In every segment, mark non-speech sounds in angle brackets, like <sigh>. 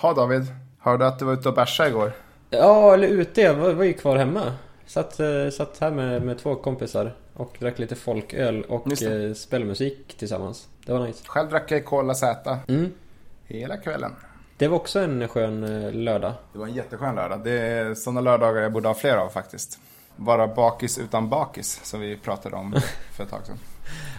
Ha David, hörde att du var ute och bärsa igår? Ja, eller ute. Jag var, var ju kvar hemma. Satt, eh, satt här med, med två kompisar och drack lite folköl och eh, spelade musik tillsammans. Det var nice. Själv drack jag Cola Z Mm. hela kvällen. Det var också en skön eh, lördag. Det var en jätteskön lördag. Det är sådana lördagar jag borde ha fler av faktiskt. Vara bakis utan bakis, som vi pratade om <laughs> för ett tag sedan.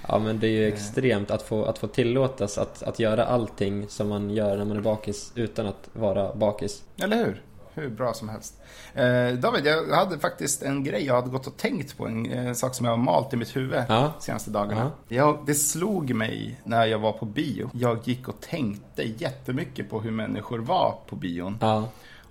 Ja men det är ju extremt att få, att få tillåtas att, att göra allting som man gör när man är bakis utan att vara bakis. Eller hur? Hur bra som helst. Eh, David, jag hade faktiskt en grej jag hade gått och tänkt på. En eh, sak som jag har malt i mitt huvud Ja. senaste dagarna. Jag, det slog mig när jag var på bio. Jag gick och tänkte jättemycket på hur människor var på bion. Ja.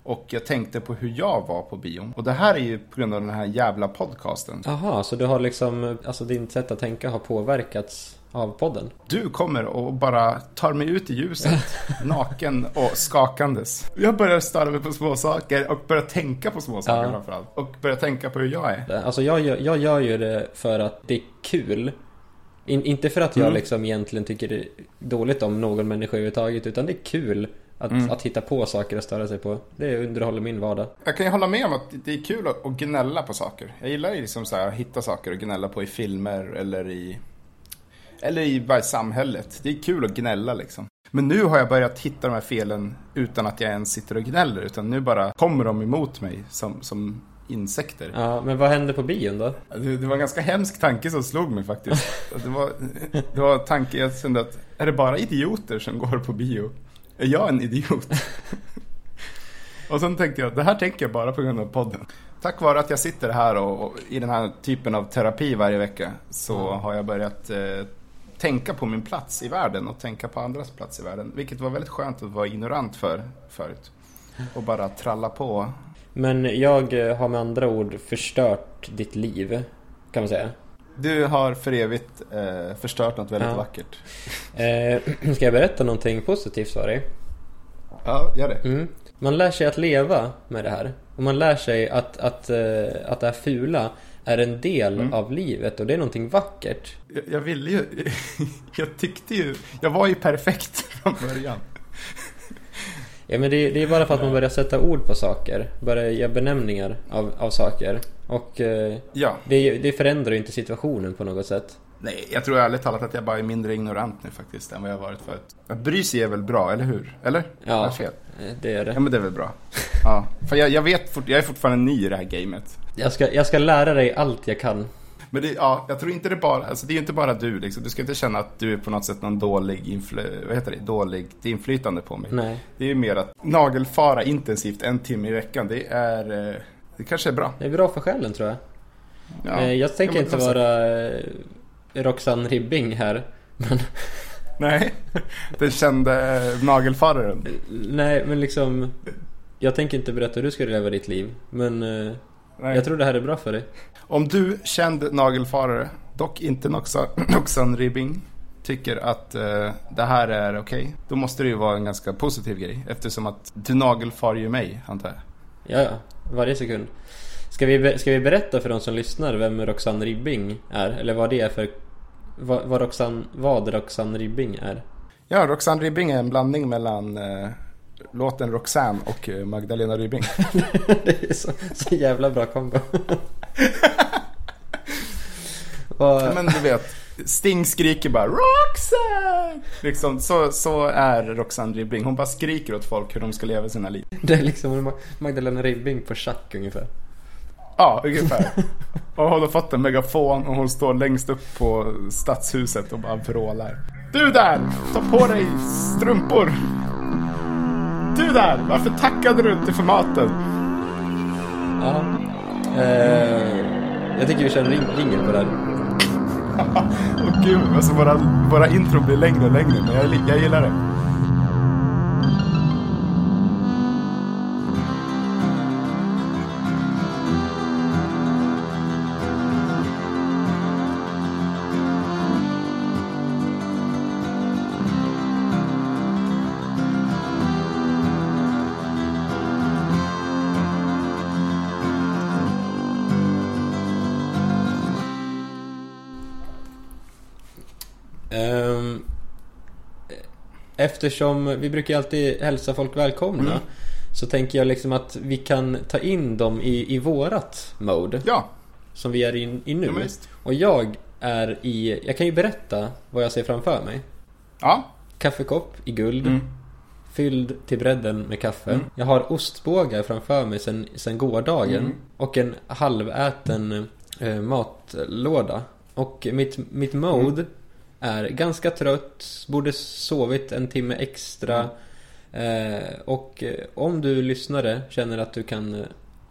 Och jag tänkte på hur jag var på bion. Och det här är ju på grund av den här jävla podcasten. Jaha, så du har liksom, alltså ditt sätt att tänka har påverkats av podden? Du kommer och bara tar mig ut i ljuset, <laughs> naken och skakandes. Jag börjar störa mig på små saker och börjar tänka på små saker Ja. framförallt. Och börjar tänka på hur jag är. Alltså jag, gör- jag gör ju det för att det är kul. In, inte för att jag Mm. liksom egentligen tycker det är dåligt om någon människa överhuvudtaget. Utan det är kul att, Mm. att hitta på saker och störa sig på. Det underhåller min vardag. Jag kan ju hålla med om att det är kul att att gnälla på saker. Jag gillar ju liksom så här, att hitta saker och gnälla på i filmer eller i... Eller i bara samhället. Det är kul att gnälla liksom. Men nu har jag börjat hitta de här felen utan att jag ens sitter och gnäller. Utan nu bara kommer de emot mig som, som insekter. Ja, men vad hände på bion då? Det, det var en ganska hemsk tanke som slog mig faktiskt. <laughs> Det var, det var en tanke jag kände att, är det bara idioter som går på bio? Är jag en idiot? <laughs> Och sen tänkte jag, det här tänker jag bara på grund av podden. Tack vare att jag sitter här och, och i den här typen av terapi varje vecka så har jag börjat eh, tänka på min plats i världen och tänka på andras plats i världen. Vilket var väldigt skönt att vara ignorant för förut. Och bara tralla på. Men jag eh, har med andra ord förstört ditt liv. Kan man säga. Du har för evigt eh, förstört något väldigt Ja. vackert. Eh, <clears throat> ska jag berätta någonting positivt för dig? Ja, gör det. Mm. Man lär sig att leva med det här. Och man lär sig att, att, eh, att det här fula är en del Mm. av livet och det är någonting vackert. Jag, jag ville ju, <laughs> jag tyckte ju, jag var ju perfekt <laughs> från början. Ja men det, det är bara för att man börjar sätta ord på saker. Börjar ge benämningar av, av saker. Och eh, Ja, det, det förändrar ju inte situationen på något sätt. Nej, jag tror ärligt talat att jag bara är mindre ignorant nu faktiskt än vad jag har varit förut. Att bry sig är väl bra, eller hur? Eller? Ja. Jag fel? Eh, Det är det. Ja, men det är väl bra. Ja, för jag, jag vet, fort, jag är fortfarande ny i det här gamet. Jag ska, jag ska lära dig allt jag kan. Men det, ja, jag tror inte det bara, alltså det är ju inte bara du liksom. Du ska inte känna att du är på något sätt någon dålig, influ, vad heter det, dåligt inflytande på mig. Nej. Det är ju mer att nagelfara intensivt en timme i veckan, det är, eh, det kanske är bra. Det är bra för själen tror jag. Ja. Eh, Jag tänker inte vara eh, Roxanne Ribbing här. Men, Nej, den kände eh, nagelfararen. nej, men liksom... Jag tänker inte berätta hur du ska leva ditt liv. Men eh, Nej. jag tror det här är bra för dig. Om du, känd nagelfarare, dock inte Noxan <clears throat> Ribbing, tycker att eh, det här är okej, då måste det ju vara en ganska positiv grej. Eftersom att du nagelfar ju mig, antar jag. Ja, ja. Varje sekund. Ska vi, ska vi berätta för de som lyssnar vem Roxanne Ribbing är? Eller vad det är för... Vad, vad, Roxanne, vad Roxanne Ribbing är? Ja, Roxanne Ribbing är en blandning mellan eh, låten Roxanne och eh, Magdalena Ribbing. <laughs> det är så, så jävla bra kombo. <laughs> vad, Ja, Men du vet, Sting skriker bara Roxanne! Liksom, så, så är Roxanne Ribbing. Hon bara skriker åt folk hur de ska leva sina liv. Det är liksom Magdalena Ribbing på schack ungefär. Ja, ungefär. Och hon har fått en megafon och hon står längst upp på stadshuset och bara vrålar. Du där! Ta på dig strumpor! Du där! Varför tackade du inte för maten? Ja. Eh, jag tycker vi kör en ring, på det här. <laughs> Åh gud, alltså våra, våra intro blir längre och längre, men jag, jag gillar det. Eftersom vi brukar alltid hälsa folk välkomna. Mm. Så tänker jag liksom att vi kan ta in dem i, i vårat mode. Ja, Som vi är in, i nu. Ja, och jag är i, jag kan ju berätta vad jag ser framför mig. ja. Kaffekopp i guld. Mm. Fylld till bredden med kaffe. Mm. Jag har ostbågar framför mig sen, sen gårdagen. Mm. Och en halväten eh, matlåda. Och mitt, mitt mode är ganska trött. Borde sovit en timme extra. Eh, och eh, om du lyssnare känner att du kan eh,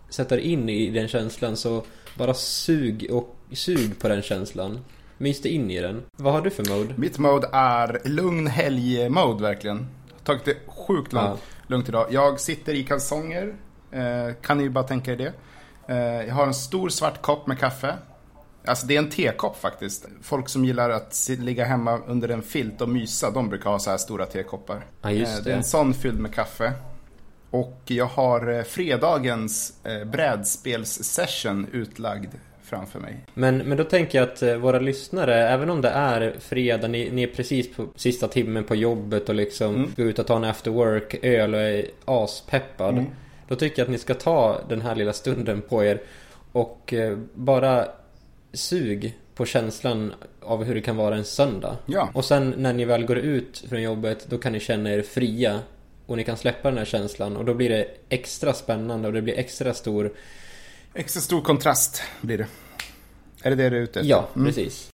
sätta dig in i den känslan så bara sug och sug på den känslan. Mys dig in i den. Vad har du för mode? Mitt mode är lugn helg-mode verkligen. Har tagit det sjukt långt, Ja. lugnt idag. Jag sitter i kalsonger. Eh, kan ni bara tänka er det. Eh, jag har en stor svart kopp med kaffe. Alltså det är en tekopp faktiskt. Folk som gillar att ligga hemma under en filt och mysa, de brukar ha så här stora tekoppar. Ja, just Eh, det är det. en sån fylld med kaffe. Och jag har eh, fredagens eh, brädspelssession utlagd framför mig. Men, men då tänker jag att våra lyssnare, även om det är fredag, ni, ni är precis på sista timmen på jobbet och liksom Mm. går ut och tar en after work öl och är aspeppad. Mm. Då tycker jag att ni ska ta den här lilla stunden på er och bara sug på känslan av hur det kan vara en söndag. Ja. Och sen när ni väl går ut från jobbet, då kan ni känna er fria. Och ni kan släppa den här känslan och då blir det extra spännande och det blir extra stor Extra stor kontrast blir det. Är det det du är ute efter? Ja, Mm. precis.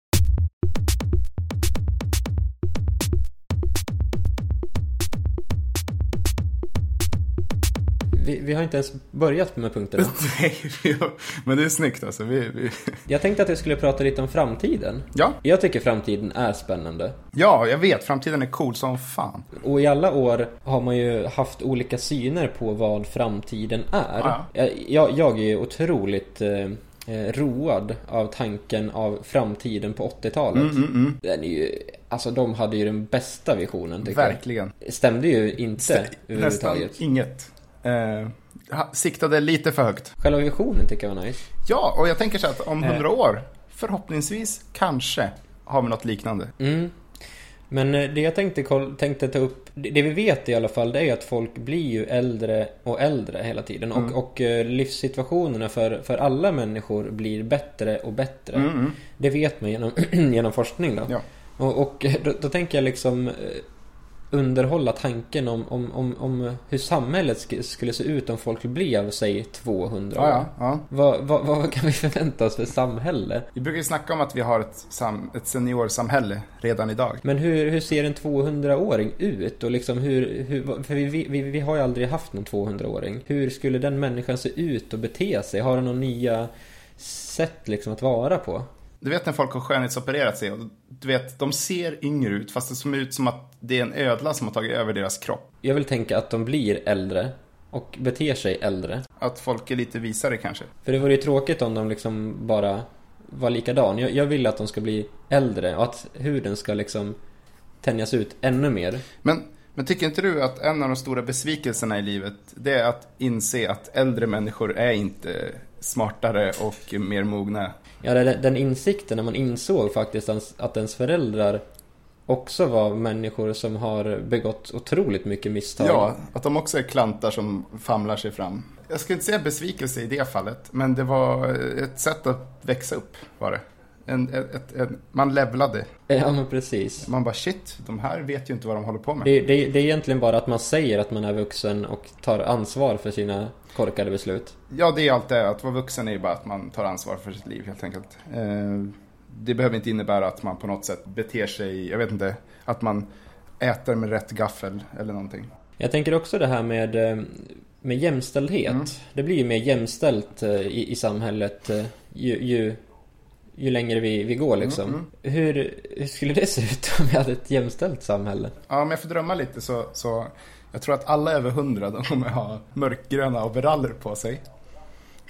Vi, vi har inte ens börjat med punkterna. <laughs> Nej, men det är snyggt alltså. Vi, vi... Jag tänkte att jag skulle prata lite om framtiden. Ja. Jag tycker framtiden är spännande. ja, jag vet. Framtiden är cool som fan. Och i alla år har man ju haft olika syner på vad framtiden är. Ja. Jag, jag, jag är otroligt eh, eh, road av tanken av framtiden på 80-talet. Mm, mm, mm. Den är ju, alltså de hade ju den bästa visionen tycker jag. Verkligen. Stämde ju inte Nästan överhuvudtaget. inget. Eh, siktade lite för högt. Själva visionen tycker jag var nice. Ja, och jag tänker så att om Eh. hundra år, förhoppningsvis, kanske, har vi något liknande. Mm. Men eh, det jag tänkte, tänkte ta upp, det vi vet i alla fall, det är ju att folk blir ju äldre och äldre hela tiden. Mm. Och, och eh, livssituationerna för, för alla människor blir bättre och bättre. Mm, mm. Det vet man genom, <clears throat> genom forskning då. Ja. Och, och då, då tänker jag liksom eh, underhålla tanken om, om, om, om hur samhället sk- skulle se ut om folk blev, säg 200 år. Ja, ja, ja. Vad, vad, vad kan vi förvänta oss för samhälle? Vi brukar ju snacka om att vi har ett, sam- ett seniorsamhälle redan idag. Men hur, hur ser en 200-åring ut? Och liksom hur, hur, för vi, vi, vi har ju aldrig haft någon 200-åring. Hur skulle den människan se ut och bete sig? Har den några nya sätt liksom att vara på? Du vet när folk har skönhetsopererat sig och du vet, de ser yngre ut fast det ser ut som att det är en ödla som har tagit över deras kropp. Jag vill tänka att de blir äldre och beter sig äldre. Att folk är lite visare kanske. För det vore ju tråkigt om de liksom bara var likadan. Jag, jag vill att de ska bli äldre och att huden ska liksom tänjas ut ännu mer. Men, men tycker inte du att en av de stora besvikelserna i livet, det är att inse att äldre människor är inte smartare och mer mogna? Ja, den, den insikten när man insåg faktiskt att, att ens föräldrar också var människor som har begått otroligt mycket misstag. Ja, att de också är klantar som famlar sig fram. Jag skulle inte säga besvikelse i det fallet, men det var ett sätt att växa upp, var det. En, ett, ett, man levlade. Ja, men precis. Man bara shit, de här vet ju inte vad de håller på med. Det, det, det är egentligen bara att man säger att man är vuxen och tar ansvar för sina korkade beslut. Ja, det är allt det. Att vara vuxen är ju bara att man tar ansvar för sitt liv helt enkelt. Eh, det behöver inte innebära att man på något sätt beter sig, jag vet inte, att man äter med rätt gaffel eller någonting. Jag tänker också det här med, eh, med jämställdhet. Mm. Det blir ju mer jämställt eh, i, i samhället eh, ju, ju, ju längre vi, vi går liksom. Mm, Hur, hur skulle det se ut om vi hade ett jämställt samhälle? Ja, om jag får drömma lite så, så jag tror att alla över hundra de kommer ha mörkgröna overaller på sig.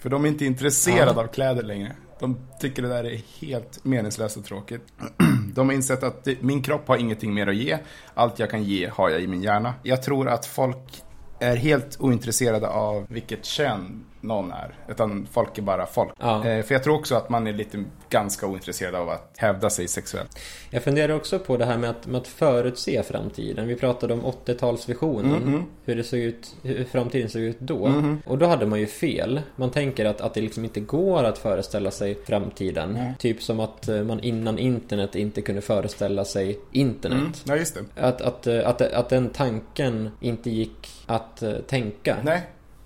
För de är inte intresserade Ja. av kläder längre. De tycker det där är helt meningslöst och tråkigt. <clears throat> De har insett att min kropp har ingenting mer att ge. Allt jag kan ge har jag i min hjärna. Jag tror att folk är helt ointresserade av vilket kön någon är. Utan folk är bara folk. Ja. Eh, för jag tror också att man är lite ganska ointresserad av att hävda sig sexuellt. Jag funderar också på det här med att, med att förutse framtiden. Vi pratade om 80-talsvisionen. Mhm. Hur, det såg ut, hur framtiden såg ut då. Mhm. Och då hade man ju fel. Man tänker att, att det liksom inte går att föreställa sig framtiden. Nej. Typ som att eh, man innan internet inte kunde föreställa sig internet. Mm. Ja, just det. Att, att, eh, att, att den tanken inte gick att eh, tänka Nej,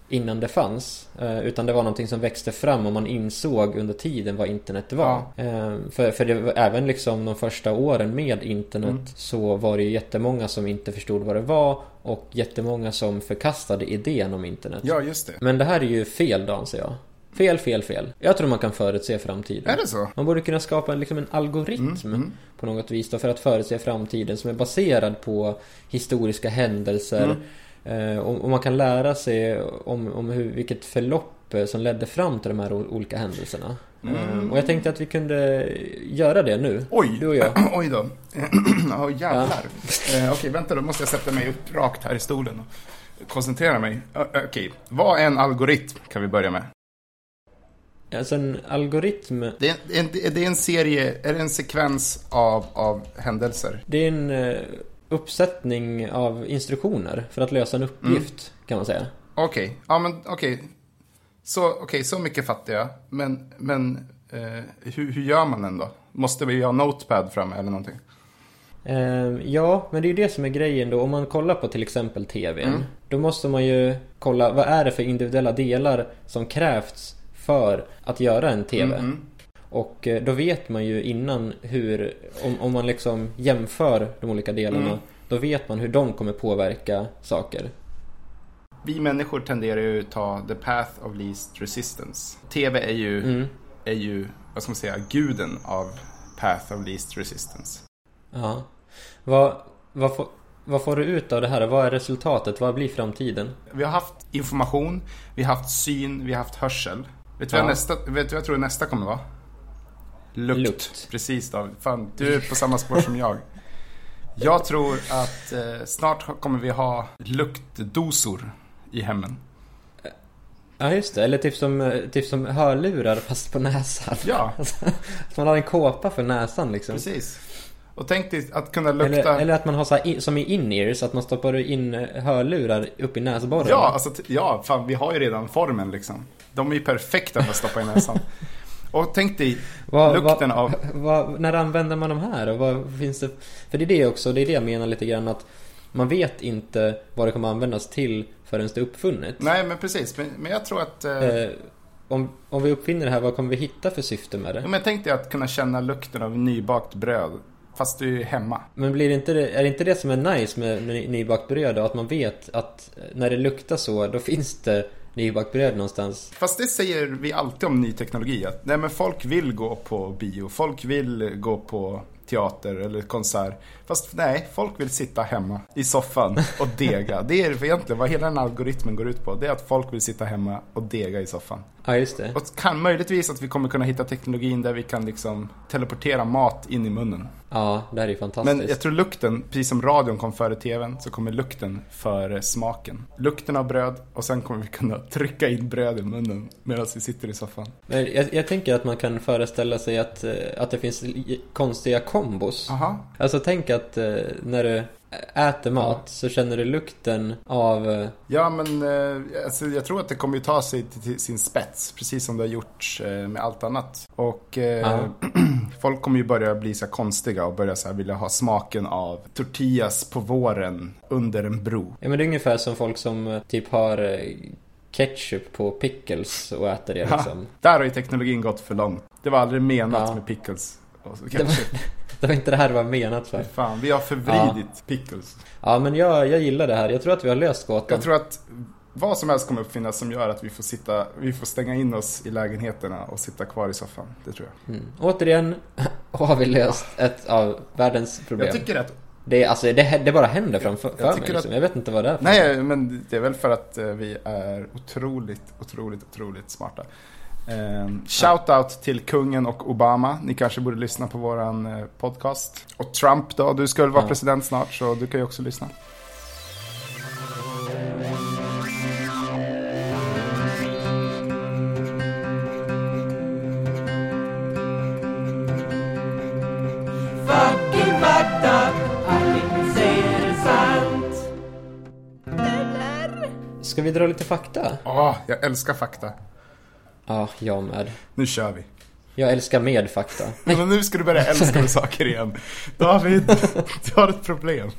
innan det fanns. eh, Utan det var någonting som växte fram och man insåg under tiden vad internet var. Eh, För, för det även liksom de första åren med internet Mm. så var det ju jättemånga som inte förstod vad det var och jättemånga som förkastade idén om internet. ja just det. Men det här är ju fel då anser jag. Fel, fel, fel. Jag tror man kan förutse framtiden. Är det så? Man borde kunna skapa en, liksom en algoritm Mm, mm. på något vis då för att förutse framtiden som är baserad på historiska händelser. Eh, och, man kan lära sig om, om hur, vilket förlopp eh, som ledde fram till de här olika händelserna. Mm. Eh, och jag tänkte att vi kunde göra det nu. Oj! Du och jag. <clears throat> Oj då. <clears throat> Åh jävlar. Eh, Okej, vänta då måste jag sätta mig upp rakt här i stolen och koncentrera mig. Okej, vad är en algoritm kan vi börja med? Alltså en algoritm, Det är, en- det är en serie, är det en sekvens av, av händelser? det är en uppsättning av instruktioner för att lösa en uppgift kan man säga. Okej, ja men okej. Så, okej, så mycket fattar jag. Men, men eh, hur, hur gör man den då? Måste vi ha notepad fram eller någonting? Eh, ja, men det är ju det som är grejen då. Om man kollar på till exempel TVn. Mm. Då måste man ju kolla vad är det för individuella delar som krävs för att göra en TV. Mm, mm. Och eh, då vet man ju innan hur, om, om man liksom jämför de olika delarna. Mm. Då vet man hur de kommer påverka saker. Vi människor tenderar ju att ta the path of least resistance. TV är ju, Mm. är ju, vad ska man säga, guden av path of least resistance. Ja. Vad, vad, får, vad får du ut av det här? Vad är resultatet? Vad blir framtiden? Vi har haft information, vi har haft syn, vi har haft hörsel. Vet du Ja. vad, nästa, vet du vad jag tror nästa kommer vara? Lukt. Lukt. Precis David. Fan, du är på samma spår som jag. Jag tror att eh, snart kommer vi ha luktdosor i hemmen. Ja just det, eller typ som, eh, typ som hörlurar fast på näsan. Ja, <laughs> Alltså, att man har en kåpa för näsan liksom. precis. Och tänk dig att kunna lukta... Eller, eller att man har så in- som i in-ears, att man stoppar in eh, hörlurar upp i näsborren. Ja, alltså, ja, fan vi har ju redan formen liksom. De är ju perfekta för att stoppa i näsan. <laughs> Och tänk dig Vad- lukten vad- av... <laughs> vad- när använder man de här och vad finns det? För det är det också, det är det jag menar lite grann att man vet inte vad det kommer användas till förrän det är uppfunnet. Nej, men precis. Men, men jag tror att... Eh, Eh, om, om vi uppfinner det här, vad kommer vi hitta för syfte med ja, det? men tänk dig att kunna känna lukten av nybakt bröd. Fast du är hemma. Men blir det inte det, är det inte det som är nice med, med nybakt bröd? Att man vet att när det luktar så, då finns det nybakt bröd någonstans. Fast det säger vi alltid om ny teknologi. Att, nej, men folk vill gå på bio. Folk vill gå på teater eller konsert. Fast nej, folk vill sitta hemma i soffan och dega. Det är egentligen vad hela den algoritmen går ut på. Det är att folk vill sitta hemma och dega i soffan. Ja, just det. Och kan möjligtvis att vi kommer kunna hitta teknologin där vi kan liksom teleportera mat in i munnen. Ja, det här är ju fantastiskt. Men jag tror lukten, precis som radion kom före tvn, så kommer lukten före smaken. Lukten av bröd och sen kommer vi kunna <laughs> trycka in bröd i munnen medan vi sitter i soffan. Men jag, jag tänker att man kan föreställa sig att, eh, att det finns konstiga kombos. Aha. Alltså tänk att eh, när du äter mat så känner du lukten av... eh, Ja, men eh, alltså, jag tror att det kommer ju ta sig till, sin spets, precis som det har gjorts eh, med allt annat. Och eh, Ja. <clears throat> folk kommer ju börja bli så konstiga och börja så här vilja ha smaken av tortillas på våren under en bro. Ja men det är ungefär som folk som typ har ketchup på pickles och äter det liksom. Där har ju teknologin gått för långt. Det var aldrig menat Ja. med pickles. Och så <laughs> Det var, inte det här det var menat för. fan, vi har förvridit pickles. Ja men jag, jag gillar det här. Jag tror att vi har löst gåtan. Jag tror att vad som helst kommer uppfinnas som gör att vi får sitta, vi får stänga in oss i lägenheterna och sitta kvar i soffan. Det tror jag. Mm. Återigen <laughs> har vi löst ett av världens problem. Jag tycker att Det, alltså, det, det bara händer framför Jag tycker mig. Liksom. att- Jag vet inte vad det är för Nej, men det är väl för att eh, vi är otroligt, otroligt, otroligt smarta. Ehm, shoutout till kungen och Obama. Ni kanske borde lyssna på våran eh, podcast. Och Trump då, du ska väl vara president snart så du kan ju också lyssna. Ska vi dra lite fakta? Ja, oh, jag älskar fakta. Ja, jag med. Nu kör vi. Jag älskar med fakta. <laughs> Men nu ska du börja älska med saker igen. David, du har ett problem.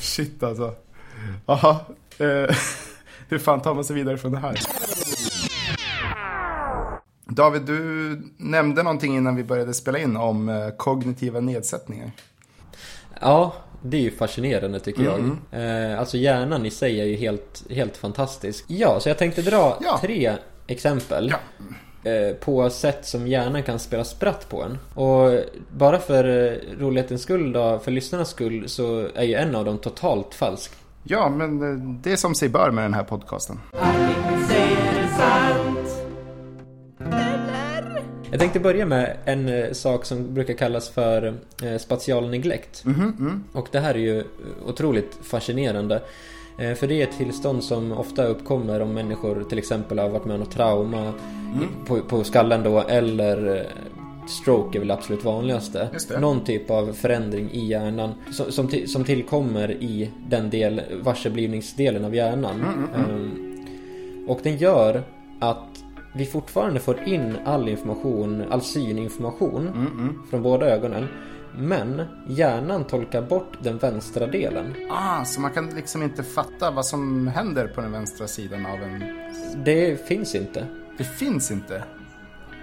Shit alltså. Jaha. Eh, <laughs> hur fan tar man sig vidare från det här? David, du nämnde någonting innan vi började spela in om eh, kognitiva nedsättningar. Ja, det är ju fascinerande tycker Mm, jag. Eh, alltså hjärnan i sig är ju helt, helt fantastisk. Ja, så jag tänkte dra Ja. tre exempel. Ja. eh, På sätt som hjärnan kan spela spratt på en. Och bara för rolighetens skull då, för lyssnarnas skull, så är ju en av dem totalt falsk. Ja, men eh, det är som sig bör med den här podcasten. Jag tänkte börja med en eh, sak som brukar kallas för eh, spatial neglect. Och det här är ju otroligt fascinerande. Eh, För det är ett tillstånd som ofta uppkommer om människor till exempel har varit med om något trauma i- på, på skallen då eller Stroke är väl absolut vanligaste. Det. Någon typ av förändring i hjärnan som, som, till, som tillkommer i den del, varseblivningsdelen av hjärnan. Ehm, och den gör att vi fortfarande får in all information, all syninformation från båda ögonen. Men hjärnan tolkar bort den vänstra delen. Ah, så man kan liksom inte fatta vad som händer på den vänstra sidan av en... Det finns inte. Det finns inte.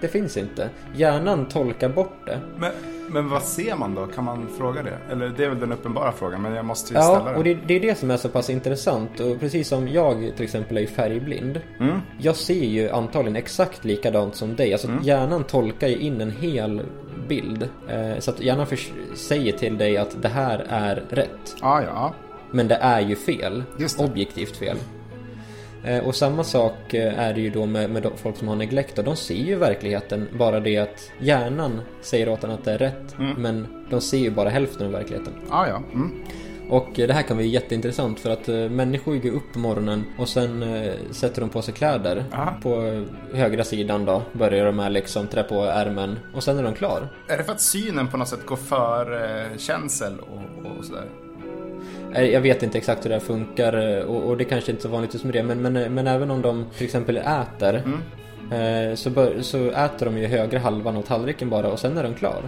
Det finns inte. Hjärnan tolkar bort det. Men, men vad ser man då? Kan man fråga det? Eller det är väl den uppenbara frågan, men jag måste ju ställa Ja, den. och det, det är det som är så pass intressant. Och precis som jag till exempel är färgblind. Mm. Jag ser ju antagligen exakt likadant som dig. Alltså hjärnan tolkar ju in en hel bild. Eh, så att hjärnan förs- säger till dig att det här är rätt. Ja, ja. Men det är ju fel. Objektivt fel. Eh, Och samma sak eh, är det ju då med, med folk som har neglect. Och de ser ju verkligheten. Bara det att hjärnan säger åt en att det är rätt. Men de ser ju bara hälften av verkligheten. Ja, ja. Mm. Och eh, det här kan bli jätteintressant för att människor går upp på morgonen och sen sätter de på sig kläder. Aha. På högra sidan då börjar de med liksom trä på ärmen och sen är de klar. Är det för att synen på något sätt går före eh, känsel och, och sådär? Jag vet inte exakt hur det här funkar eh, och, och det kanske inte är så vanligt med det men, men, eh, men även om de till exempel äter eh, så, bör, så äter de ju högra halvan av tallriken bara och sen är de klar.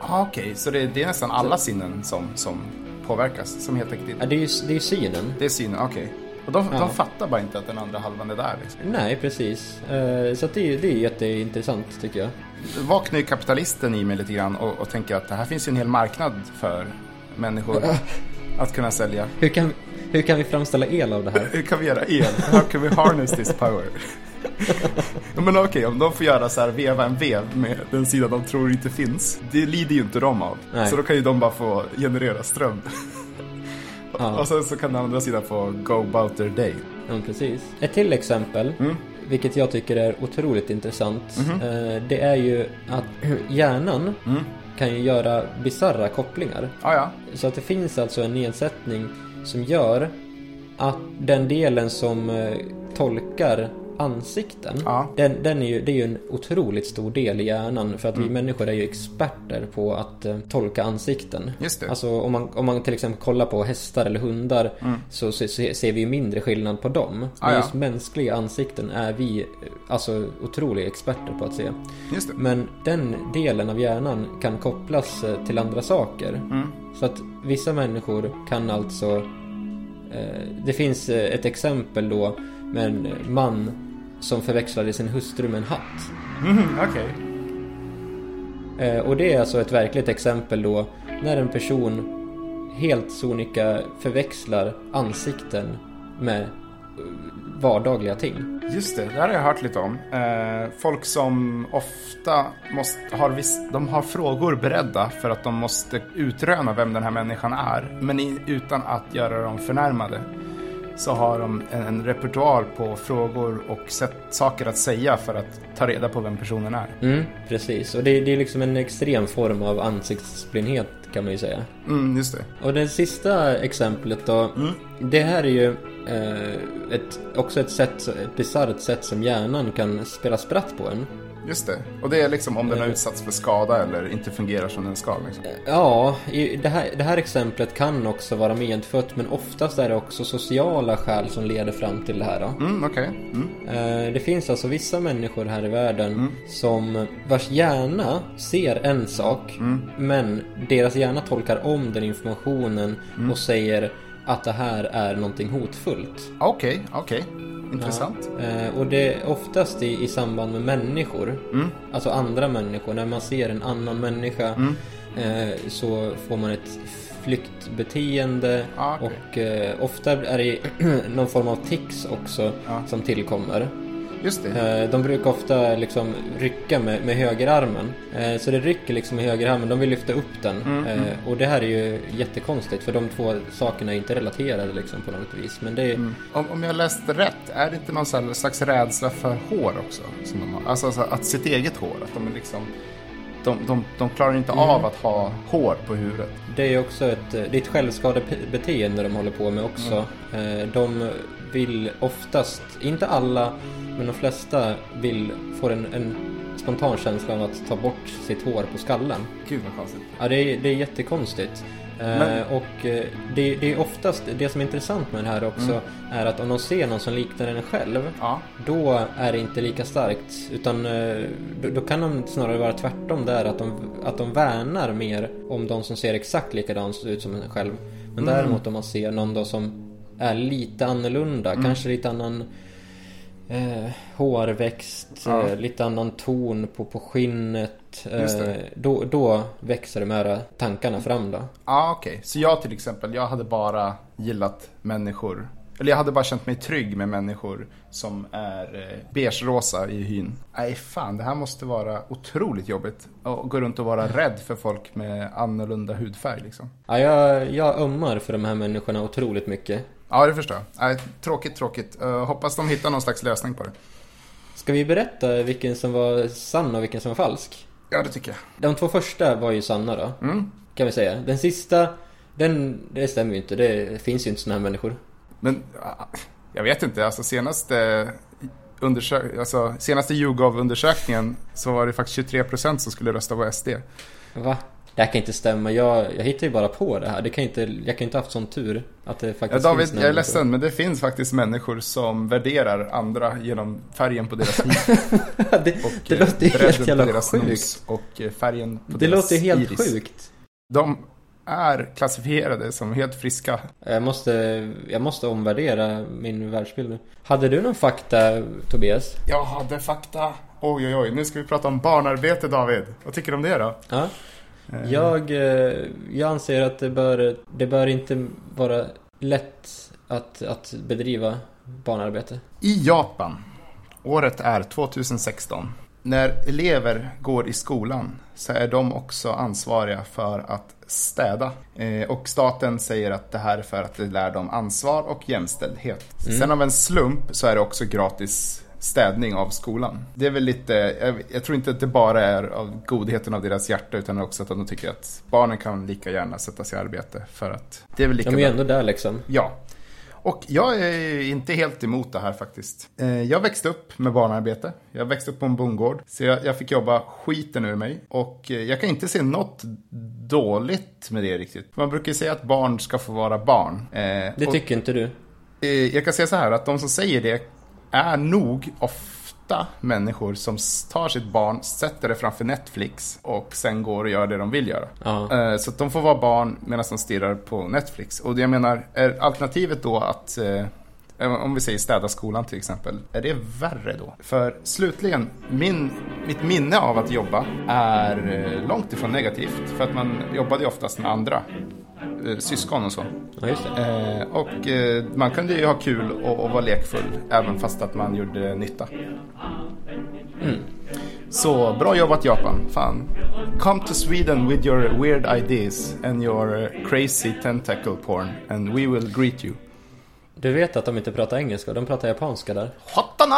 Ah, Okej, så det, det är nästan alla sinnen som, som påverkas, som helt enkelt Ja, det är ju det är synen. Det är synen, okej. Och de, Ja. de fattar bara inte att den andra halvan är där liksom. Nej, precis. Så det, är- det är jätteintressant tycker jag. Vaknar ju kapitalisten i mig lite grann och, och tänker att det här finns ju en hel marknad för människor <laughs> att kunna sälja. Hur kan, hur kan vi framställa el av det här? Hur kan vi göra el? How can we harness this power? Men okej, om de får göra så här, veva en vev med den sida de tror inte finns. Det lider ju inte de av. Nej. Så då kan ju de bara få generera ström. Ja. Och sen så kan den andra sidan få go about their day. Ja, precis. Ett till exempel, vilket jag tycker är otroligt intressant. eh, Det är ju att hjärnan kan ju göra bizarra kopplingar. Ja, ja. Så att det finns alltså en nedsättning som gör att den delen som eh, tolkar ansikten, Ja. den, den är ju, det är ju en otroligt stor del i hjärnan. För att vi människor är ju experter på att eh, tolka ansikten. Just det. Alltså om man, om man till exempel kollar på hästar eller hundar så, så, så ser vi ju mindre skillnad på dem. Men Ah, ja. just mänskliga ansikten är vi eh, alltså otroliga experter på att se. Just det. Men den delen av hjärnan kan kopplas eh, till andra saker. Mm. Så att vissa människor kan alltså... Eh, det finns ett exempel då med en man som förväxlade sin hustru med en hatt. Mhm, Okej. Eh, och det är alltså ett verkligt exempel då när en person helt sonika förväxlar ansikten med eh, vardagliga ting. Just det, det har jag hört lite om. Eh, folk som ofta måste, har, viss, de har frågor beredda för att de måste utröna vem den här människan är. Men utan att göra dem förnärmade. Så har de en, en repertoar på frågor och sätt, saker att säga för att ta reda på vem personen är. Mm, precis. Och det, det är liksom en extrem form av ansiktsblindhet kan man ju säga. Mm, just det. Och det sista exemplet då. Det här är ju eh, ett, också ett sätt, ett bisarrt sätt som hjärnan kan spela spratt på en. Just det. Och det är liksom om den har utsatts för skada eller inte fungerar som den ska. Liksom. Ja, i det, här, det här exemplet kan också vara medfött men oftast är det också sociala skäl som leder fram till det här. Då. Mm, okej. Mm. Eh, Det finns alltså vissa människor här i världen som vars hjärna ser en sak men deras hjärna tolkar om den informationen och säger att det här är någonting hotfullt. Okej, okej. Intressant. Eh, och det är oftast i, i samband med människor. Alltså andra människor. När man ser en annan människa eh, så får man ett flyktbeteende. Ah, okej. Och eh, ofta är det <clears throat> någon form av tics också Ja. som tillkommer. Just det. Eh, de brukar ofta liksom rycka med, med högerarmen. Eh, så det rycker liksom med högerarmen. De vill lyfta upp den. Mm, Eh, och det här är ju jättekonstigt för de två sakerna är inte relaterade liksom på något vis. Men det är... Mm. Om, om jag läste rätt, är det inte någon slags rädsla för hår också? Som de har? Alltså, alltså att sitt eget hår, att de är liksom... De, de, de klarar inte Mm. av att ha hår på huvudet. Det är också ett, det är ett självskadebeteende de håller på med också. Eh, De vill oftast, inte alla, men de flesta vill få en, en spontan känsla av att ta bort sitt hår på skallen. Gud vad konstigt. Ja, det är, det är jättekonstigt. Eh, Men- Och eh, det, det är oftast, det som är intressant med det här också, är att om de ser någon som liknar en själv, Ja. då är det inte lika starkt. Utan eh, då, då kan de snarare vara tvärtom där. Att de, att de värnar mer om de som ser exakt likadant ut som en själv. Men däremot om man ser någon då som är lite annorlunda. Kanske lite annan eh, hårväxt. Ja. Eh, lite annan ton på, på skinnet. Eh, då, då växer de här tankarna fram då. Ja, okej. Så jag till exempel, jag hade bara gillat människor. Eller jag hade bara känt mig trygg med människor som är eh, beige-rosa i hyn. Nej, fan, det här måste vara otroligt jobbigt. Att gå runt och vara rädd för folk med annorlunda hudfärg liksom. Ja, jag, jag ömmar för de här människorna otroligt mycket. Ja, det förstår jag. Tråkigt, tråkigt. Uh, hoppas de hittar någon slags lösning på det. Ska vi berätta vilken som var sann och vilken som var falsk? Ja, det tycker jag. De två första var ju sanna då, Mm. kan vi säga. Den sista, den, det stämmer ju inte. Det finns ju inte såna här människor. Men ah, jag vet inte, alltså senaste, undersök- alltså, senaste YouGov-undersökningen så var det faktiskt 23% som skulle rösta på SD. Va? Det här kan inte stämma. Jag, jag hittar ju bara på det här. Det kan inte, jag kan inte haft sån tur att det Ja, faktiskt David, finns jag är ledsen, men det finns faktiskt människor som värderar andra genom färgen på deras <laughs> hud. det, Och det eh, låter ju helt på jävla deras sjukt. nos och eh, färgen på Det deras låter helt iris. sjukt. De är klassifierade som helt friska. Jag måste, jag måste omvärdera min världsbild nu. Hade du någon fakta, Tobias? Jag hade fakta. Oj, oj, oj. Nu ska vi prata om barnarbete, David. Vad tycker du om det då? Ja. Jag, eh, jag anser att det bör, det bör inte vara lätt att, att bedriva barnarbete. I Japan, året är 2016. När elever går i skolan så är de också ansvariga för att städa. Eh, och staten säger att det här är för att det lär dem ansvar och jämställdhet. Sen av en slump så är det också gratis städning av skolan. Det är väl lite, jag, jag tror inte att det bara är av godheten av deras hjärta utan också att de tycker att barnen kan lika gärna sätta sig i arbete för att det är väl lika De är ju ändå där liksom. Ja. Och jag är inte helt emot det här faktiskt. Eh, Jag växte upp med barnarbete. Jag växte upp på en bondgård. Så jag, jag fick jobba skiten ur mig. Och eh, jag kan inte se något dåligt med det riktigt. Man brukar ju säga att barn ska få vara barn. Eh, Det och, tycker inte du? Jag kan säga så här att de som säger det är nog ofta människor som tar sitt barn, sätter det framför Netflix och sen går och gör det de vill göra. Eh, Så att de får vara barn medan de stirrar på Netflix. Och jag menar, är alternativet då att, eh, om vi säger städa skolan till exempel, är det värre då? För slutligen, min, mitt minne av att jobba är eh, långt ifrån negativt. För att man jobbade ju oftast med andra, eh, syskon och så. Ja. Eh, och eh, man kunde ju ha kul och, och vara lekfull, även fast att man gjorde nytta. Så bra jobbat Japan, fan. Come to Sweden with your weird ideas and your eh, crazy tentacle porn and we will greet you. Du vet att de inte pratar engelska, de pratar japanska där. Hottana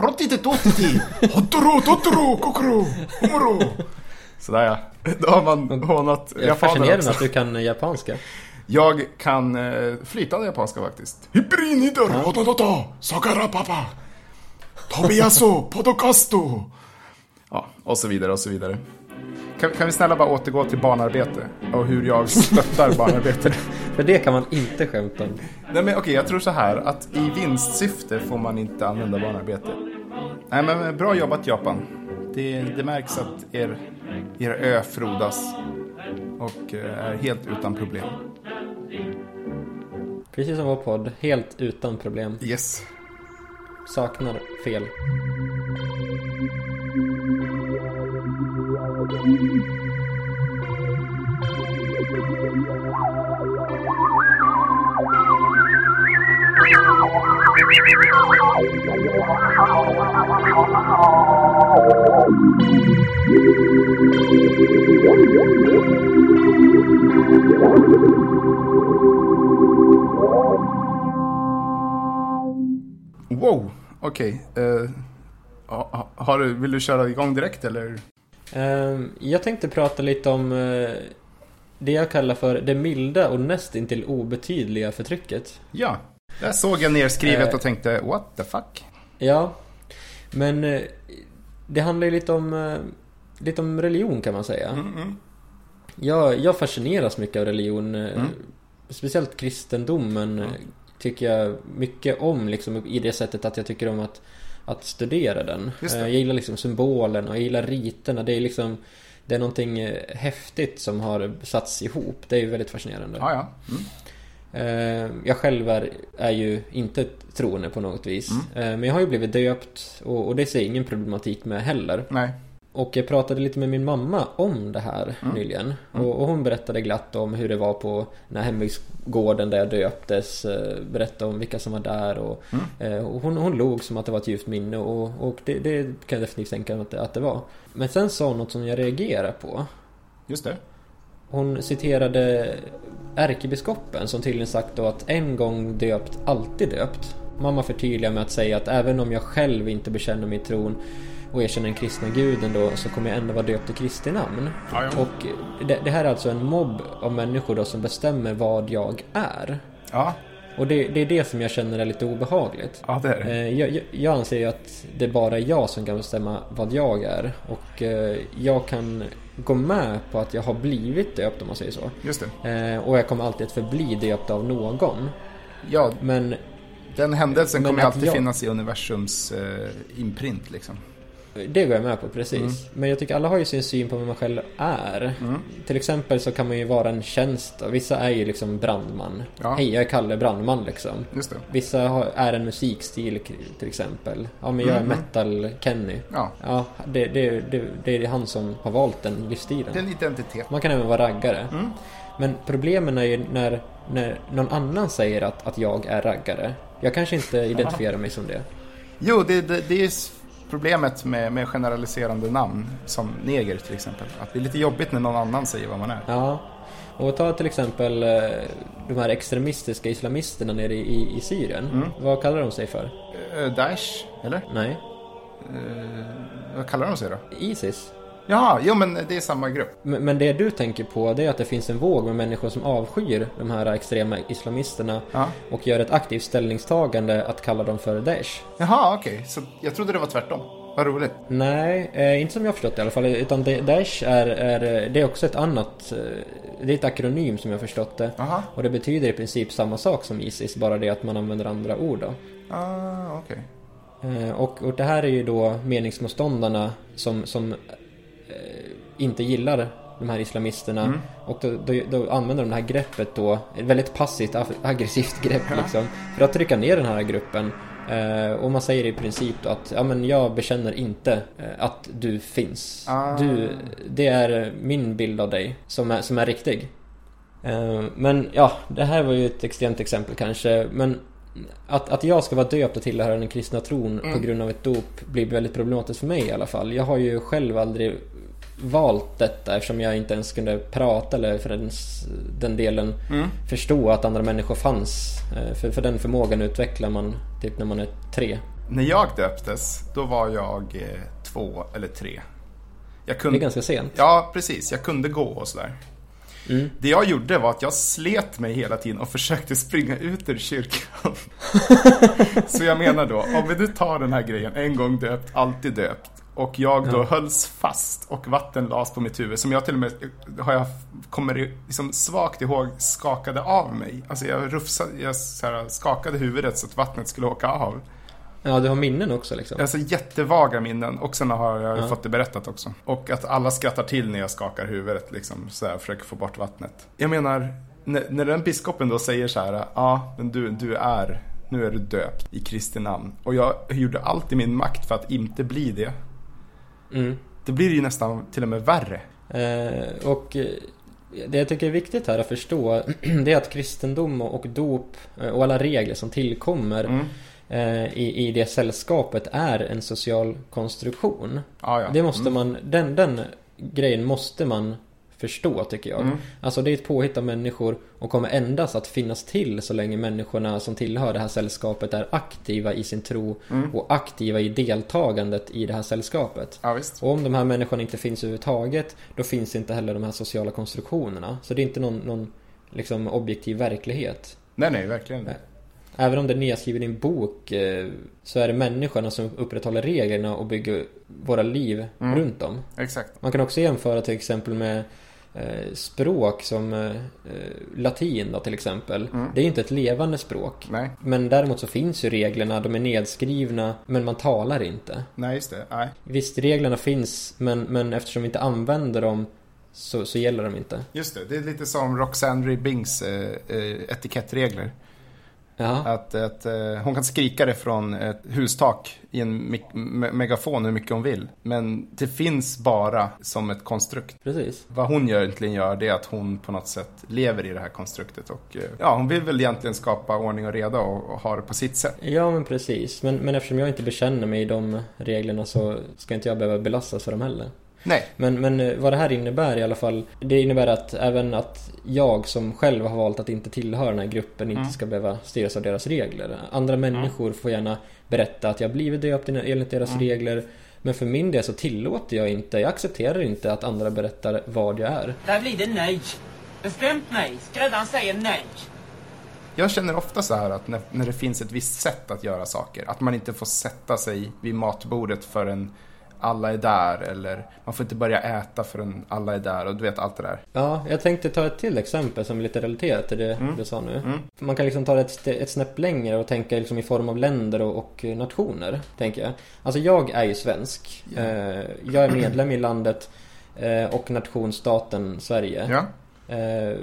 rotititotiti Hottoro totoro kokoro homoro Sådär ja. Då har man hånat Det är japaner fascinerande också. att du kan japanska. Jag kan eh, flytande japanska faktiskt. Hibrinidor hotototo sakara papa Tobiaso podcasto Ja, och så vidare och så vidare. Kan, kan vi snälla bara återgå till barnarbete och hur jag stöttar barnarbete? <laughs> För det kan man inte skämta om. Nej men okej, jag tror så här att i vinstsyfte får man inte använda barnarbete. Nej men bra jobbat Japan. Det, det märks att er, er ö frodas och eh, är helt utan problem. Precis som vår podd, helt utan problem. Yes. Saknar fel. Wow, okej. Eh, ha- ha- vill du köra igång direkt eller? Ehm, Jag tänkte prata lite om eh, det jag kallar för det milda och nästintill obetydliga förtrycket. Ja. Där såg jag nerskrivet Eh. och tänkte what the fuck? Ja, men eh, det handlar ju lite om, eh, lite om religion kan man säga. Mm, mm. Jag, jag fascineras mycket av religion. eh, Mm. Speciellt kristendomen eh, tycker jag mycket om liksom, i det sättet att jag tycker om att, att studera den. Eh, Jag gillar liksom symbolen och jag gillar riterna. Det är liksom det är någonting eh, häftigt som har satts ihop. Det är ju väldigt fascinerande. Ja, ja. Mm. Eh, Jag själv är, är ju inte troende på något vis. Mm. Men jag har ju blivit döpt och, och det ser jag ingen problematik med heller. Nej. Och jag pratade lite med min mamma om det här Mm. nyligen. Och, och hon berättade glatt om hur det var på den här hembygdsgården där jag döptes. eh, Berättade om vilka som var där och, Mm. och hon, hon log som att det var ett ljuvt minne och, och det, det kan jag definitivt tänka mig att det, att det var. Men sen sa hon något som jag reagerade på. Just det. Hon citerade ärkebiskopen som tydligen sagt då att en gång döpt, alltid döpt. Mamma förtydligar med att säga att även om jag själv inte bekänner min tron och erkänner den kristna guden då så kommer jag ändå vara döpt i Kristi namn. Ja, ja. Och det, det här är alltså en mobb av människor då som bestämmer vad jag är. Ja, Och det, det är det som jag känner är lite obehagligt. ja det är det. Eh, Jag, jag, jag anser ju att det är bara jag som kan bestämma vad jag är. Och eh, jag kan gå med på att jag har blivit döpt om man säger så. Just det. Eh, Och jag kommer alltid att förbli döpt av någon. Ja, Men den händelsen Men kommer alltid jag- finnas i universums eh, imprint liksom. Det går jag med på precis. Mm. Men jag tycker alla har ju sin syn på vem man själv är. Mm. Till exempel så kan man ju vara en tjänst. och Vissa är ju liksom brandman. Ja. Hej, jag är Kalle Brandman liksom. Vissa har, är en musikstil till exempel. Ja, men jag är Mhm. metal-Kenny. Ja, Ja, det, det, det, det är han som har valt den livsstilen. det är en identitet. Man kan även vara raggare. Mm. Men problemen är ju när, när någon annan säger att, att jag är raggare. Jag kanske inte identifierar mig som det. Jo, det, det, det är problemet med, med generaliserande namn, som neger till exempel. Att det är lite jobbigt när någon annan säger vad man är. Ja. Och ta till exempel eh, de här extremistiska islamisterna nere i, i Syrien. Mm. Vad kallar de sig för? Eh, Daesh, eller? Nej, Eh, vad kallar de sig då? Isis. Jaha, jo men det är samma grupp. Men, men det du tänker på det är att det finns en våg med människor som avskyr de här extrema islamisterna Ja. och gör ett aktivt ställningstagande att kalla dem för Daesh. Jaha, okej. Så jag trodde det var tvärtom. Vad roligt. Nej, eh, inte som jag förstått det i alla fall. Utan Daesh är, är, det är också ett annat... eh, Det är ett akronym som jag förstått det. Jaha. Och det betyder i princip samma sak som Isis, bara det att man använder andra ord då. Ah, okej. Eh, Och, och det här är ju då meningsmotståndarna som, som eh, inte gillar de här islamisterna. Mm. Och då, då, då använder de det här greppet då, ett väldigt passivt ag- aggressivt <laughs> grepp liksom. För att trycka ner den här gruppen. Eh, och man säger i princip då att ja, men jag bekänner inte eh, att du finns. Ah. Du, det är min bild av dig som är, som är riktig. Eh, men ja, det här var ju ett extremt exempel kanske. Men att, att jag ska vara döpt och tillhöra den kristna tron Mm. på grund av ett dop blir väldigt problematiskt för mig i alla fall. Jag har ju själv aldrig valt detta eftersom jag inte ens kunde prata eller för den, den delen Mm. förstå att andra människor fanns. Eh, För, för den förmågan utvecklar man typ när man är tre. När jag döptes, då var jag eh, två eller tre. Jag Det är kunde... ganska sent. Ja, precis. Jag kunde gå och sådär. Mm. Det jag gjorde var att jag slet mig hela tiden och <laughs> försökte springa ut ur kyrkan. <laughs> Så jag menar då, om vi nu tar den här grejen, en gång döpt, alltid döpt. Och jag då Ja. hölls fast och vatten lades på mitt huvud som jag till och med, har jag, kommer liksom svagt ihåg, skakade av mig. Alltså jag rufsade, jag här, skakade huvudet så att vattnet skulle åka av. Ja, du har minnen också liksom. Alltså jättevaga minnen och sen har jag Ja. fått det berättat också. Och att alla skrattar till när jag skakar huvudet liksom, så här, försöker få bort vattnet. Jag menar, när, när den biskopen då säger så här, ja, men du, du är, nu är du döpt i Kristi namn. Och jag gjorde allt i min makt för att inte bli det. Mm. Det blir ju nästan till och med värre. Eh, och eh, det jag tycker är viktigt här att förstå <clears throat> det är att kristendom och dop eh, och alla regler som tillkommer Mm. eh, i, i det sällskapet är en social konstruktion. Ja, ja. Det måste Mm. man, den, den grejen måste man förstå tycker jag. Mm. Alltså det är ett påhitt av människor och kommer endast att finnas till så länge människorna som tillhör det här sällskapet är aktiva i sin tro Mm. och aktiva i deltagandet i det här sällskapet. Ja, visst. Och om de här människorna inte finns överhuvudtaget då finns inte heller de här sociala konstruktionerna. Så det är inte någon, någon liksom objektiv verklighet. Nej, nej, verkligen. Nej. Även om det är nedskrivet i en bok eh, så är det människorna som upprätthåller reglerna och bygger våra liv Mm. runt om. Exakt. Man kan också jämföra till exempel med språk som eh, eh, latin då till exempel. Mm. Det är ju inte ett levande språk. Nej, Men däremot så finns ju reglerna, de är nedskrivna, men man talar inte. nej, just det. Nej. Visst, reglerna finns, men, men eftersom vi inte använder dem så, så gäller de inte. Just det, det är lite som Roxanne Ribbings eh, eh, etikettregler. Ja, Att, att eh, hon kan skrika det från ett hustak i en mik- me- megafon hur mycket hon vill. Men det finns bara som ett konstrukt. precis. Vad hon egentligen gör det är att hon på något sätt lever i det här konstruktet. Och eh, ja, hon vill väl egentligen skapa ordning och reda och, och ha det på sitt sätt. Ja, men precis. Men, men eftersom jag inte bekänner mig i de reglerna så ska inte jag behöva belastas för dem heller. Nej, Men, men eh, vad det här innebär i alla fall Det innebär att även att jag som själv har valt att inte tillhöra den här gruppen Mm. inte ska behöva styras av deras regler. Andra människor får gärna berätta att jag blivit döpt enligt deras Mm. regler. Men för min del så tillåter jag inte, jag accepterar inte att andra berättar vad jag är. Där blir det nej. Bestämt nej. Skräddaren säger nej. jag känner ofta så här att när, när det finns ett visst sätt att göra saker. Att man inte får sätta sig vid matbordet förrän alla är där. Eller man får inte börja äta förrän alla är där. Och du vet allt det där. Ja, jag tänkte ta ett till exempel som är lite relaterat till det Mm. du sa nu. Mm. Man kan liksom ta det ett, ett snäpp längre och tänka liksom i form av länder och, och nationer, tänker jag. Alltså jag är ju svensk. Eh, jag är medlem i landet eh, och nationsstaten Sverige. Eh,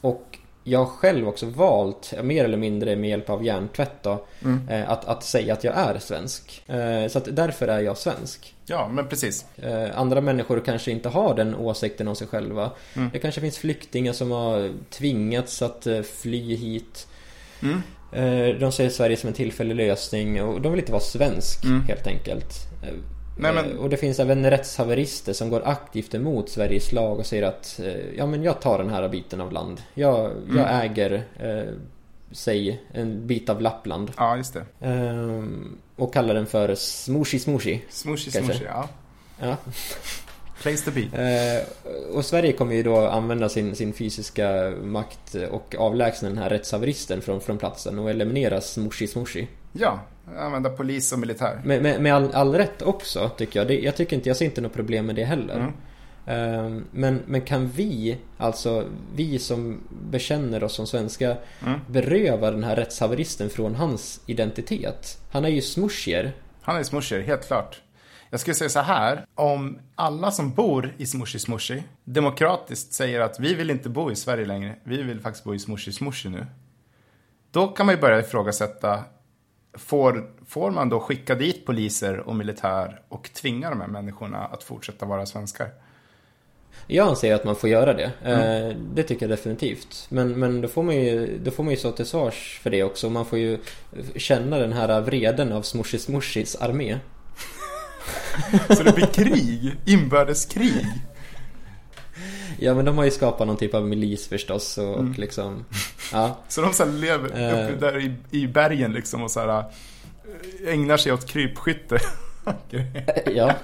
och jag själv också valt, mer eller mindre med hjälp av hjärntvätt då, mm. eh, att, att säga att jag är svensk. Eh, så att därför är jag svensk. ja men precis. Eh, andra människor kanske inte har den åsikten om sig själva. Mm. Det kanske finns flyktingar som har tvingats att fly hit. Mm. De ser Sverige som en tillfällig lösning och de vill inte vara svensk Mm. helt enkelt. Nej, men- eh, Och det finns även rättshaverister som går aktivt emot Sveriges lag och säger att eh, ja men jag tar den här biten av land. Jag, jag Mm. äger, eh, säg, en bit av Lappland. Ja, just det. Eh, och kallar den för smoshi smoshi. Smooshy, Kanske. smooshy, ja. Ja. Place to be. Eh, och Sverige kommer ju då använda sin, sin fysiska makt och avlägsna den här rättshaveristen från, från platsen och eliminera smoshi smoshi. Ja, använda polis och militär. Med, med, med all, all rätt också tycker jag. Det, jag tycker inte, jag ser inte något problem med det heller. Mm. Eh, men, men kan vi, alltså vi som bekänner oss som svenskar, Mm. beröva den här rättshaveristen från hans identitet? Han är ju smushier. Han är smoosher, helt klart. Jag skulle säga så här, om alla som bor i Smooshy Smooshy demokratiskt säger att vi vill inte bo i Sverige längre, vi vill faktiskt bo i Smooshy Smooshy nu. Då kan man ju börja ifrågasätta, får, får man då skicka dit poliser och militär och tvinga de här människorna att fortsätta vara svenskar? Jag anser att man får göra det. Mm. Eh, Det tycker jag definitivt. Men, men då, får man ju, då får man ju stå till svars för det också. Man får ju känna den här vreden av Smooshy Smooshys armé. <laughs> Så det blir krig, inbördeskrig. Ja men de har ju skapat någon typ av milis förstås och, Mm. och liksom... Ja. <laughs> Så de så lever Eh. uppe där i, i bergen liksom och så här äh, ägnar sig åt krypskytte. <laughs> <laughs> ja.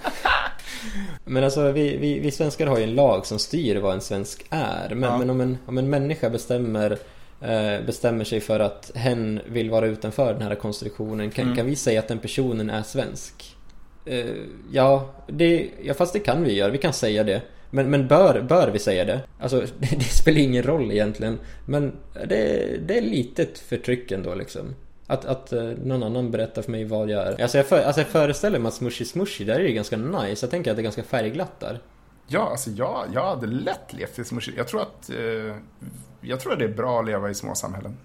Men alltså vi, vi, vi svenskar har ju en lag som styr vad en svensk är. Men, Ja. men om, en, om en människa bestämmer eh, bestämmer sig för att hen vill vara utanför den här konstruktionen kan, Mm. kan vi säga att den personen är svensk? Eh, ja, det, ja, fast det kan vi göra. Vi kan säga det. Men, men bör, bör vi säga det? Alltså, det, <laughs> det spelar ingen roll egentligen. Men det, det är litet förtryck ändå liksom. Att, att eh, någon annan berättar för mig vad jag är. Alltså jag, för, alltså jag föreställer mig att Smushy Smushy, där är det ganska nice. Jag tänker att det är ganska färgglatt där. Ja, alltså jag, jag hade lätt levt i smushy. Jag tror att eh, jag tror att det är bra att leva i små samhällen.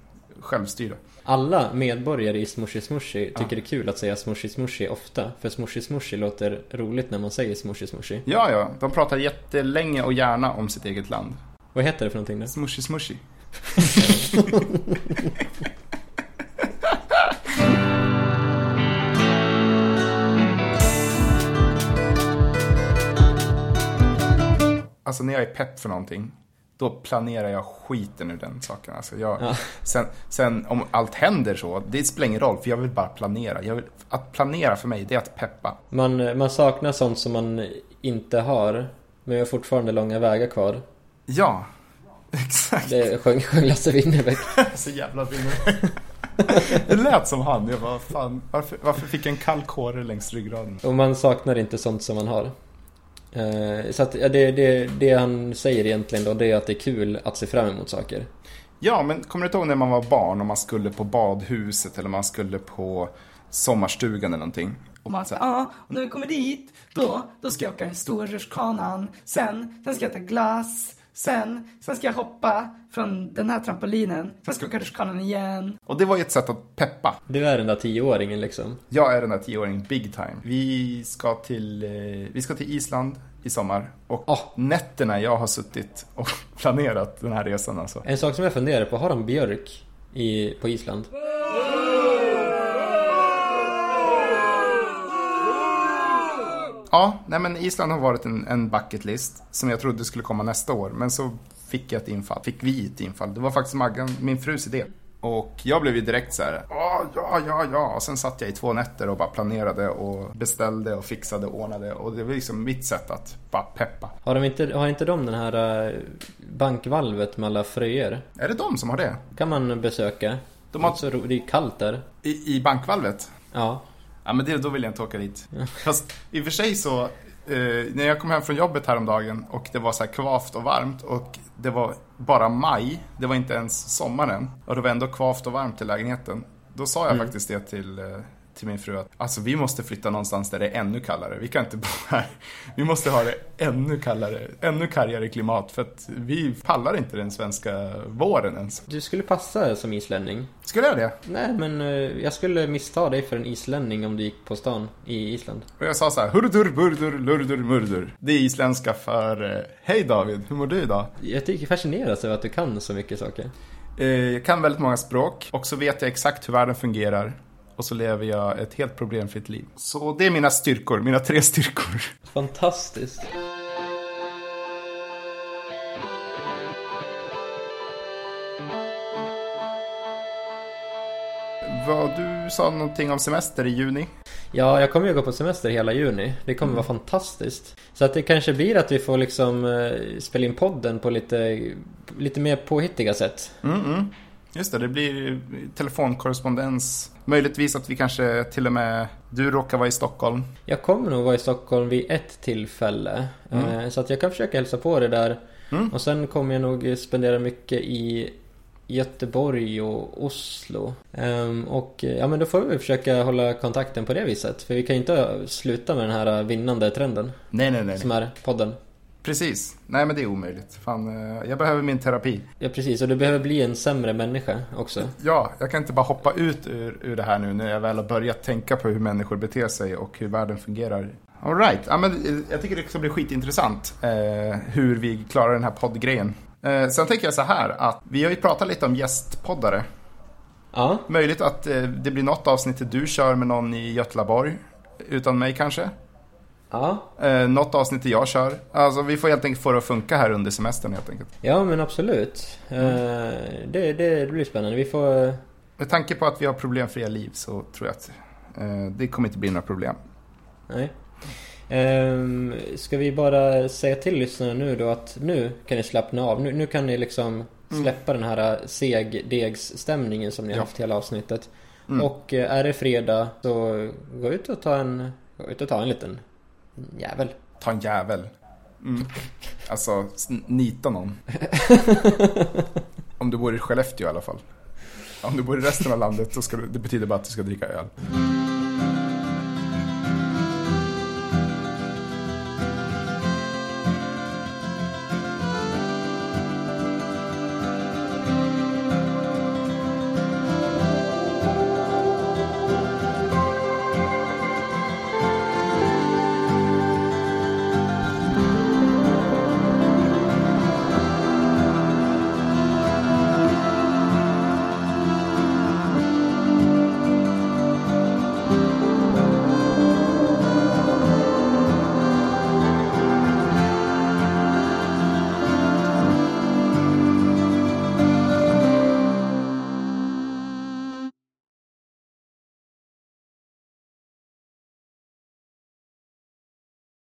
Självstyre. Alla medborgare i Smushy Smushy tycker det är kul att säga Smushy Smushy ofta. För Smushy Smushy låter roligt när man säger Smushy Smushy. Ja, ja. De pratar jättelänge och gärna om sitt eget land. Vad heter det för någonting nu? Smushy smushy. <laughs> Alltså när jag är pepp för någonting, då planerar jag skiten ur den saken. Alltså jag, Ja. sen, sen om allt händer så, det spelar ingen roll, för jag vill bara planera. Jag vill, att planera för mig, det är att peppa. Man, man saknar sånt som man inte har. Men vi har fortfarande långa vägar kvar. Ja, <laughs> exakt. Det sjöng, sjöng Lasse Winnerbäck. <laughs> Så jävla vinner. <laughs> Det lät som han. Jag bara, fan, varför, varför fick jag en kall kåre längs ryggraden? Och man saknar inte sånt som man har. Eh, så att ja, det, det, det han säger egentligen då, det är att det är kul att se fram emot saker. Ja, men kommer du ihåg när man var barn och man skulle på badhuset eller man skulle på sommarstugan eller någonting? Och man säger, ja, när vi kommer dit, då, då ska jag åka den stora rutschkanan. Sen, sen ska jag ta glass. Sen, sen ska jag hoppa från den här trampolinen. Sen ska jag åka rutschkanan igen. Och det var ju ett sätt att peppa. Du är den där tioåringen liksom. Jag är den där tioåringen big time. Vi ska till, eh, vi ska till Island i sommar. Och Ah. nätterna jag har suttit och <laughs> planerat den här resan alltså. En sak som jag funderar på, har de björk i, på Island? Ja, nej men Island har varit en, en bucket list som jag trodde skulle komma nästa år. Men så fick jag ett infall. Fick vi ett infall. Det var faktiskt Maggan, min frus idé. Och jag blev ju direkt så här, ja, ja, ja. Och sen satt jag i två nätter och bara planerade och beställde och fixade och ordnade. Och det var liksom mitt sätt att bara peppa. Har, de inte, har inte de den här eh, bankvalvet med alla fröer? Är det de som har det? kan man besöka. De har- det är kallt där. I, i bankvalvet? Ja. Ja, men det, då vill jag inte åka dit. Fast i och för sig så, eh, när jag kom hem från jobbet häromdagen och det var så här kvavt och varmt och det var bara maj, det var inte ens sommaren och det var ändå kvavt och varmt i lägenheten. Då sa jag faktiskt det till, eh, till min fru att alltså vi måste flytta någonstans där det är ännu kallare. Vi kan inte <laughs> bo här. Vi måste ha det ännu kallare, ännu kargare klimat för att vi pallar inte den svenska våren ens. Du skulle passa som islänning. Skulle jag det? Nej men eh, jag skulle missta dig för en islänning om du gick på stan i Island. Och jag sa så här, hurdur, burdur, lurdur, murdur. Det är isländska för eh, Hej David, hur mår du idag? Jag tycker fascineras över att du kan så mycket saker. Eh, jag kan väldigt många språk och så vet jag exakt hur världen fungerar. Och så lever jag ett helt problemfritt liv. Så det är mina styrkor, mina tre styrkor. Fantastiskt. Vad, du sa någonting om semester i juni. Ja, jag kommer ju gå på semester hela juni. Det kommer vara fantastiskt. Så att det kanske blir att vi får liksom eh, spela in podden på lite, lite mer påhittiga sätt. Mm, mm. Just det, det blir telefonkorrespondens. Möjligtvis att vi kanske till och med, du råkar vara i Stockholm. Jag kommer nog vara i Stockholm vid ett tillfälle. Eh, Så att jag kan försöka hälsa på det där. Och sen kommer jag nog spendera mycket i Göteborg och Oslo. Ehm, och eh, ja men då får vi försöka hålla kontakten på det viset. För vi kan ju inte sluta med den här vinnande trenden. Nej, nej, nej. Som är podden. Precis. Nej, men det är omöjligt. Fan, eh, jag behöver min terapi. Ja precis, och du behöver bli en sämre människa också. Ja, jag kan inte bara hoppa ut ur, ur det här nu när jag väl har börjat tänka på hur människor beter sig och hur världen fungerar. All right. ja, men eh, jag tycker det ska bli skitintressant eh, hur vi klarar den här poddgrejen. Eh, sen tänker jag så här att vi har ju pratat lite om gästpoddare. Ja, Möjligt att eh, det blir något avsnitt där du kör med någon i Götlaborg. Utan mig kanske. Ja. Eh, något avsnitt jag kör. Alltså vi får helt enkelt få det att funka här under semestern helt enkelt. Ja men absolut. Eh, det, det, blir spännande. Vi får... eh, Med tanke på att vi har problemfria liv så tror jag att eh, det kommer inte bli några problem. Nej. Ehm, ska vi bara säga till lyssnarna nu då att nu kan ni slappna av. Nu, nu kan ni liksom släppa den här segdegsstämningen som ni har Ja. haft hela avsnittet. Och eh, är det fredag så gå ut och ta en Ut och ta en liten jävel. Ta en jävel. Mm. Alltså, nita någon. <laughs> Om du bor i Skellefteå i alla fall. Om du bor i resten av landet, då ska du, det betyder bara att du ska dricka öl.